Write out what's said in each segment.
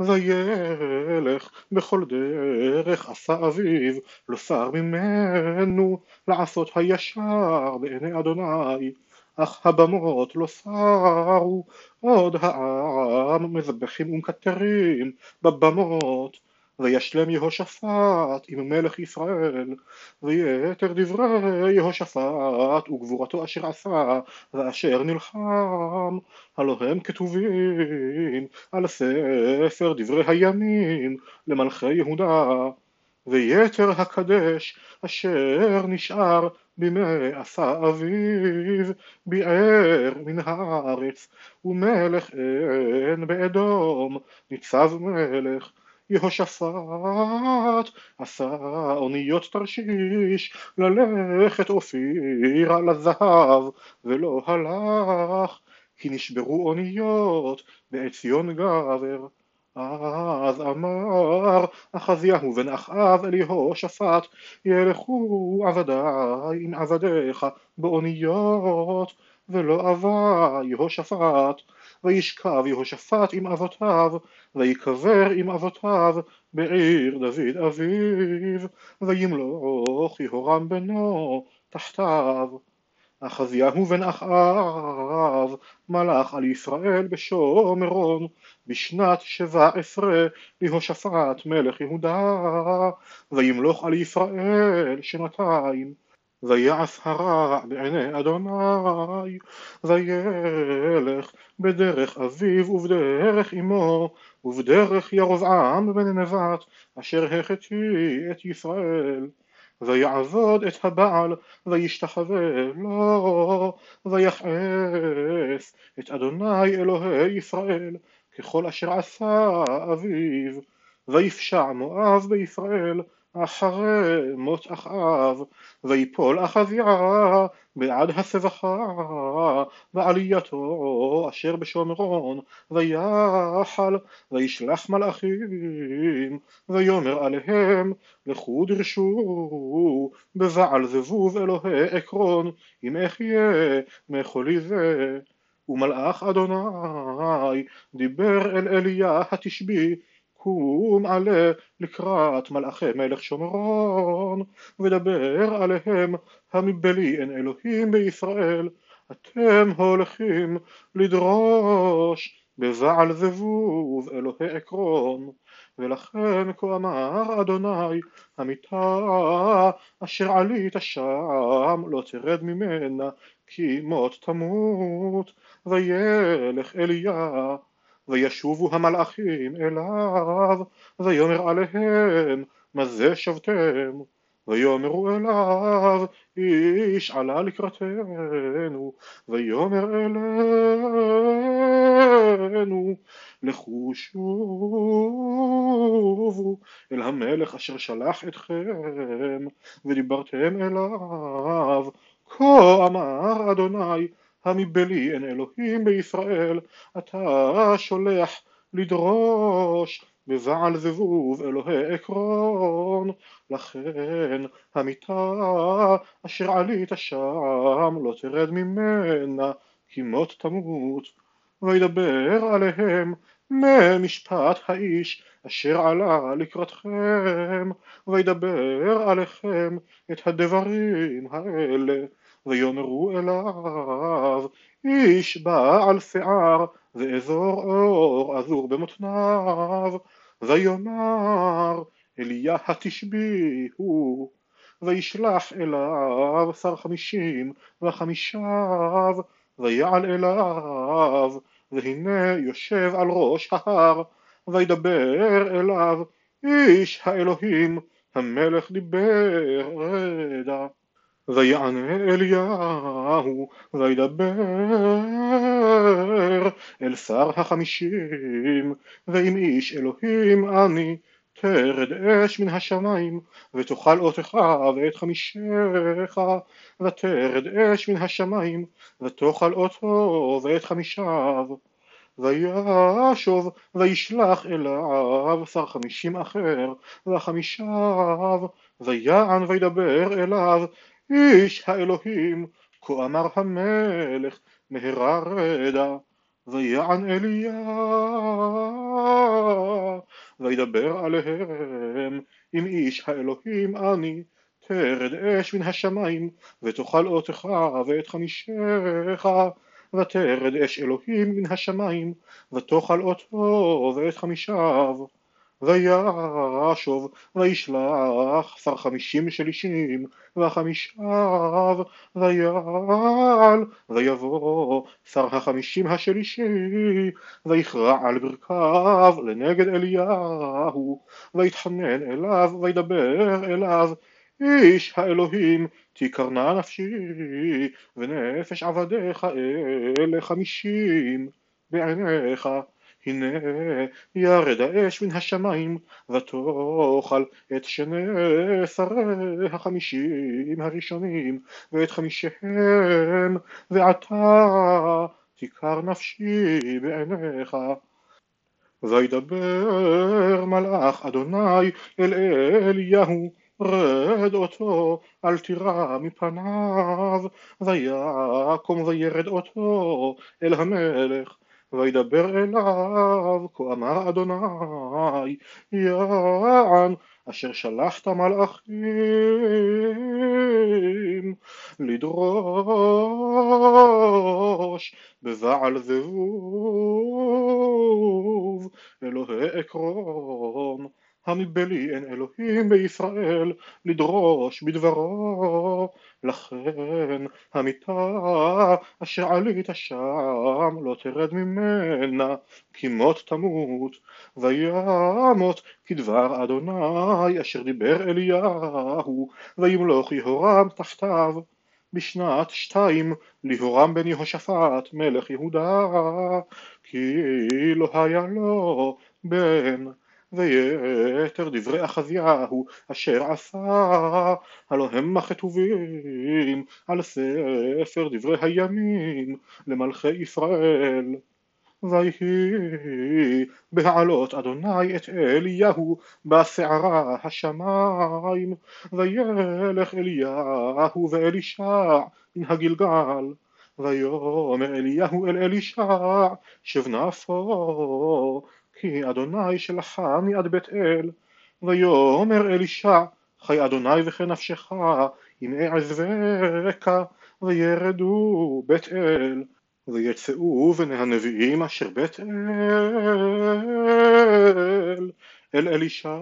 וילך בכל דרך עשה אביו לא שר ממנו לעשות הישר בעיני אדוני. אך הבמות לא סרו עוד העם מזבחים ומקטרים בבמות וישלם יהושפט עם מלך ישראל ויתר דברי יהושפט וגבורתו אשר עשה ואשר נלחם. הלא הם כתובים על ספר דברי הימים למלכי יהודה ויתר הקדש אשר נשאר בימי עשה אביו ביער מן הארץ ומלך אין באדום ניצב מלך יהושפט עשה אוניות תרשיש ללכת אופירה לזהב ולא הלך כי נשברו אוניות בעציון גבר. אז אמר אחזיהו בן אחאב אל יהושפט ילכו עבדיי עם עבדיך באוניות ולא אבה יהושפט וישכב יהושפט עם אבותיו ויקבר עם אבותיו בעיר דוד אביו וימלוך יהורם בנו תחתיו. אחזיהו בן אחאב מלך על ישראל בשומרון בשנת שבע עשרה להושפט מלך יהודה וימלוך על ישראל שנתיים ויעש הרע בעיני אדוני וילך בדרך אביו ובדרך אמו ובדרך ירבעם בן נבט אשר החטיא את ישראל. ויעבוד את הבעל וישתחווה לו ויכעס את אדוני אלוהי ישראל ככל אשר עשה אביו ויפשע מואב בישראל אחרי מות אחאב ויפול אחזיה בעד הסבכה ועלייתו אשר בשומרון ויחל וישלח מלאכים ויאמר עליהם לכו דרשו בבעל זבוב אלוהי עקרון אם אחיה מחולי זה. ומלאך אדוני דיבר אל אליה התשבי קום עלה לקראת מלאכי מלך שומרון ודבר עליהם המבלי אין אלוהים בישראל. אתם הולכים לדרוש בבעל זבוב אלוהי עקרון ולכן כה אמר אדוני המיטה אשר עלית שם לא תרד ממנה כי מות תמות. וילך אליה וישובו המלאכים אליו ויאמר עליהם מה זה שבתם? ויאמרו אליו איש עלה לקראתנו. ויאמר אלינו לכו שובו אל המלך אשר שלח אתכם ודיברתם אליו כה אמר אדוני המבלי אין אלוהים בישראל אתה שולח לדרוש בבעל זבוב אלוהי עקרון. לכן המיטה אשר עלית שם לא תרד ממנה כי מות תמות. וידבר עליהם ממשפט האיש אשר עלה לקראתכם. וידבר עליכם את הדברים האלה ויאמרו אליו איש בעל שיער ואזור אור עזור במותניו. ויאמר אליה התשבי הוא וישלח אליו שר חמישים וחמישיו ויעל אליו והנה יושב על ראש ההר. וידבר אליו איש האלוהים המלך דיבר רדע ויענה אליהו וידבר אל שר החמישים ואם איש אלוהים אני תרד אש מן השמיים ותאכל אותך ואת חמישך ותרד אש מן השמיים ותאכל אותו ואת חמישיו. וישוב וישלח אליו שר חמישים אחר וחמישיו ויען וידבר אליו איש האלוהים, כה אמר המלך, מהרה רדע, ויען אליה וידבר עליהם אם איש האלוהים אני תרד אש מן השמיים ותאכל אותך ואת חמישך ותרד אש אלוהים מן השמיים ותאכל אותו ואת חמישיו וישוב וישלח שר חמישים שלישים וחמישיו ויעל ויבוא שר החמישים השלישי ויכרע על ברכיו לנגד אליהו ויתחנן אליו וידבר אליו איש האלוהים תקרנה נפשי ונפש עבדיך אלה חמישים בעיניך הנה ירד האש מן השמיים ותאכל את שני שרי החמישים הראשונים ואת חמישיהם ועתה תיכר נפשי בעיניך. וידבר מלאך אדוני אל אליהו רד אותו אל תירא מפניו. ויקום וירד אותו אל המלך וידבר אליו כה אמר אדוני יען אשר שלחת מלאכים לדרוש בבעל זבוב אלוהי עקרון המבלי אין אלוהים בישראל לדרוש בדברו לכן המיטה אשר עלית שם לא תרד ממנה כי מות תמות וימות כדבר אדוני אשר דיבר אליהו וימלוך יהורם תחתיו. בשנת שתיים ליהורם בן יהושפט מלך יהודה כי לא היה לו בן ויתר דברי אחזיהו אשר עשה. הלא הם הכתובים על ספר דברי הימים למלכי ישראל. ויהי בהעלות אדוני את אליהו בסערה השמיים וילך אליהו ואלישע מן הגלגל. ויאמר אליהו אל אלישע שב נפו כי אדוני שלחני עד בית אל ויאמר אלישע חי אדוני וכן נפשך אם אעזבך וירדו בית אל ויצאו בני הנביאים אשר בית אל אל אלישע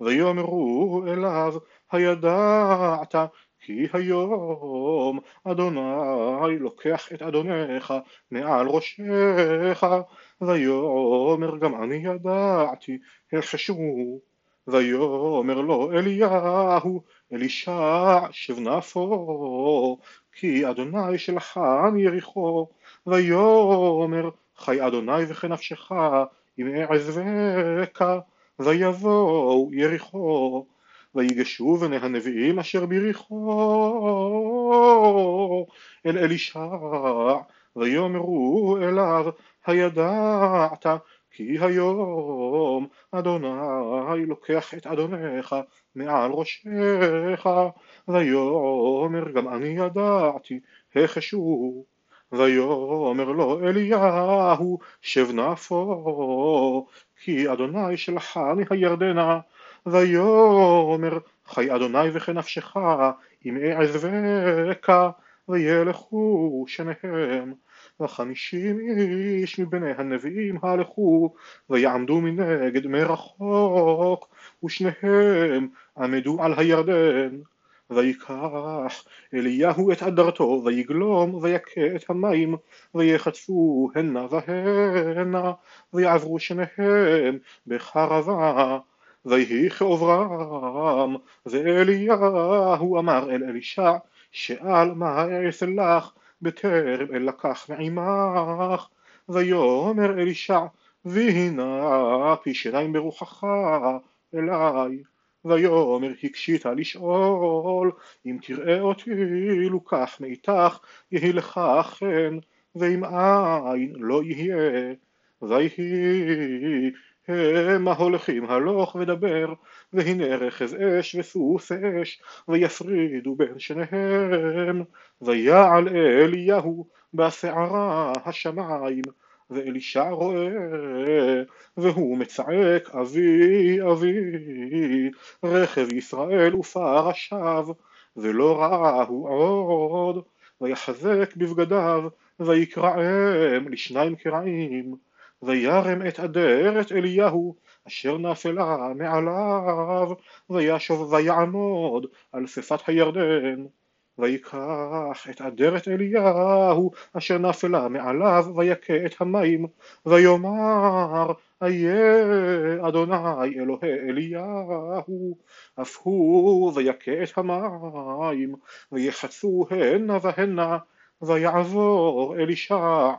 ויאמרו אליו הידעת כי היום אדוני לוקח את אדונך מעל ראשך ויאמר גם אני ידעתי החשו ויאמר לו אליהו אלישע שב נפו כי אדוני שלחן יריחו. ויאמר חי אדוני וכן נפשך אם אעזבך ויבואו יריחו. ויגשו בני הנביאים אשר בריחו אל אלישע ויאמרו אליו הידעת כי היום אדוני לוקח את אדונך מעל ראשך ויאמר גם אני ידעתי החשו ויאמר לו אליהו שב נפו כי אדוני שלחני הירדנה ויאמר חי אדוני וכנפשך אם אעזבך וילכו שניהם וחמישים איש מבני הנביאים הלכו ויעמדו מנגד מרחוק ושניהם עמדו על הירדן. ויקח אליהו את אדרתו ויגלום ויכה את המים ויחטפו הנה והנה ויעברו שניהם בחרבה. ויהי כעוברם ואליהו אמר אל אלישע שאל מה אעשה לך בטרם אל לקח מעמך ויאמר אלישע והנה פי שיניים ברוחך אליי. ויאמר הקשית לשאול אם תראה אותי לוקח מאיתך יהי לך חן ואם אין לא יהיה. ויהי המה הולכים הלוך ודבר והנה רכז אש וסוס אש ויפרידו בין שניהם. ויעל אליהו בסערה השמיים ואלישע רואה והוא מצעק אבי אבי רכב ישראל ופרשיו ולא ראהו עוד. ויחזק בבגדיו ויקרעם לשניים קרעים וירם את אדרת אליהו אשר נפלה מעליו וישוב ויעמוד על שפת הירדן. ויקח את אדרת אליהו אשר נפלה מעליו ויכה את המים ויאמר איה אדוני אלוהי אליהו אף הוא ויכה את המים ויחצו הנה והנה ויעבור אלישע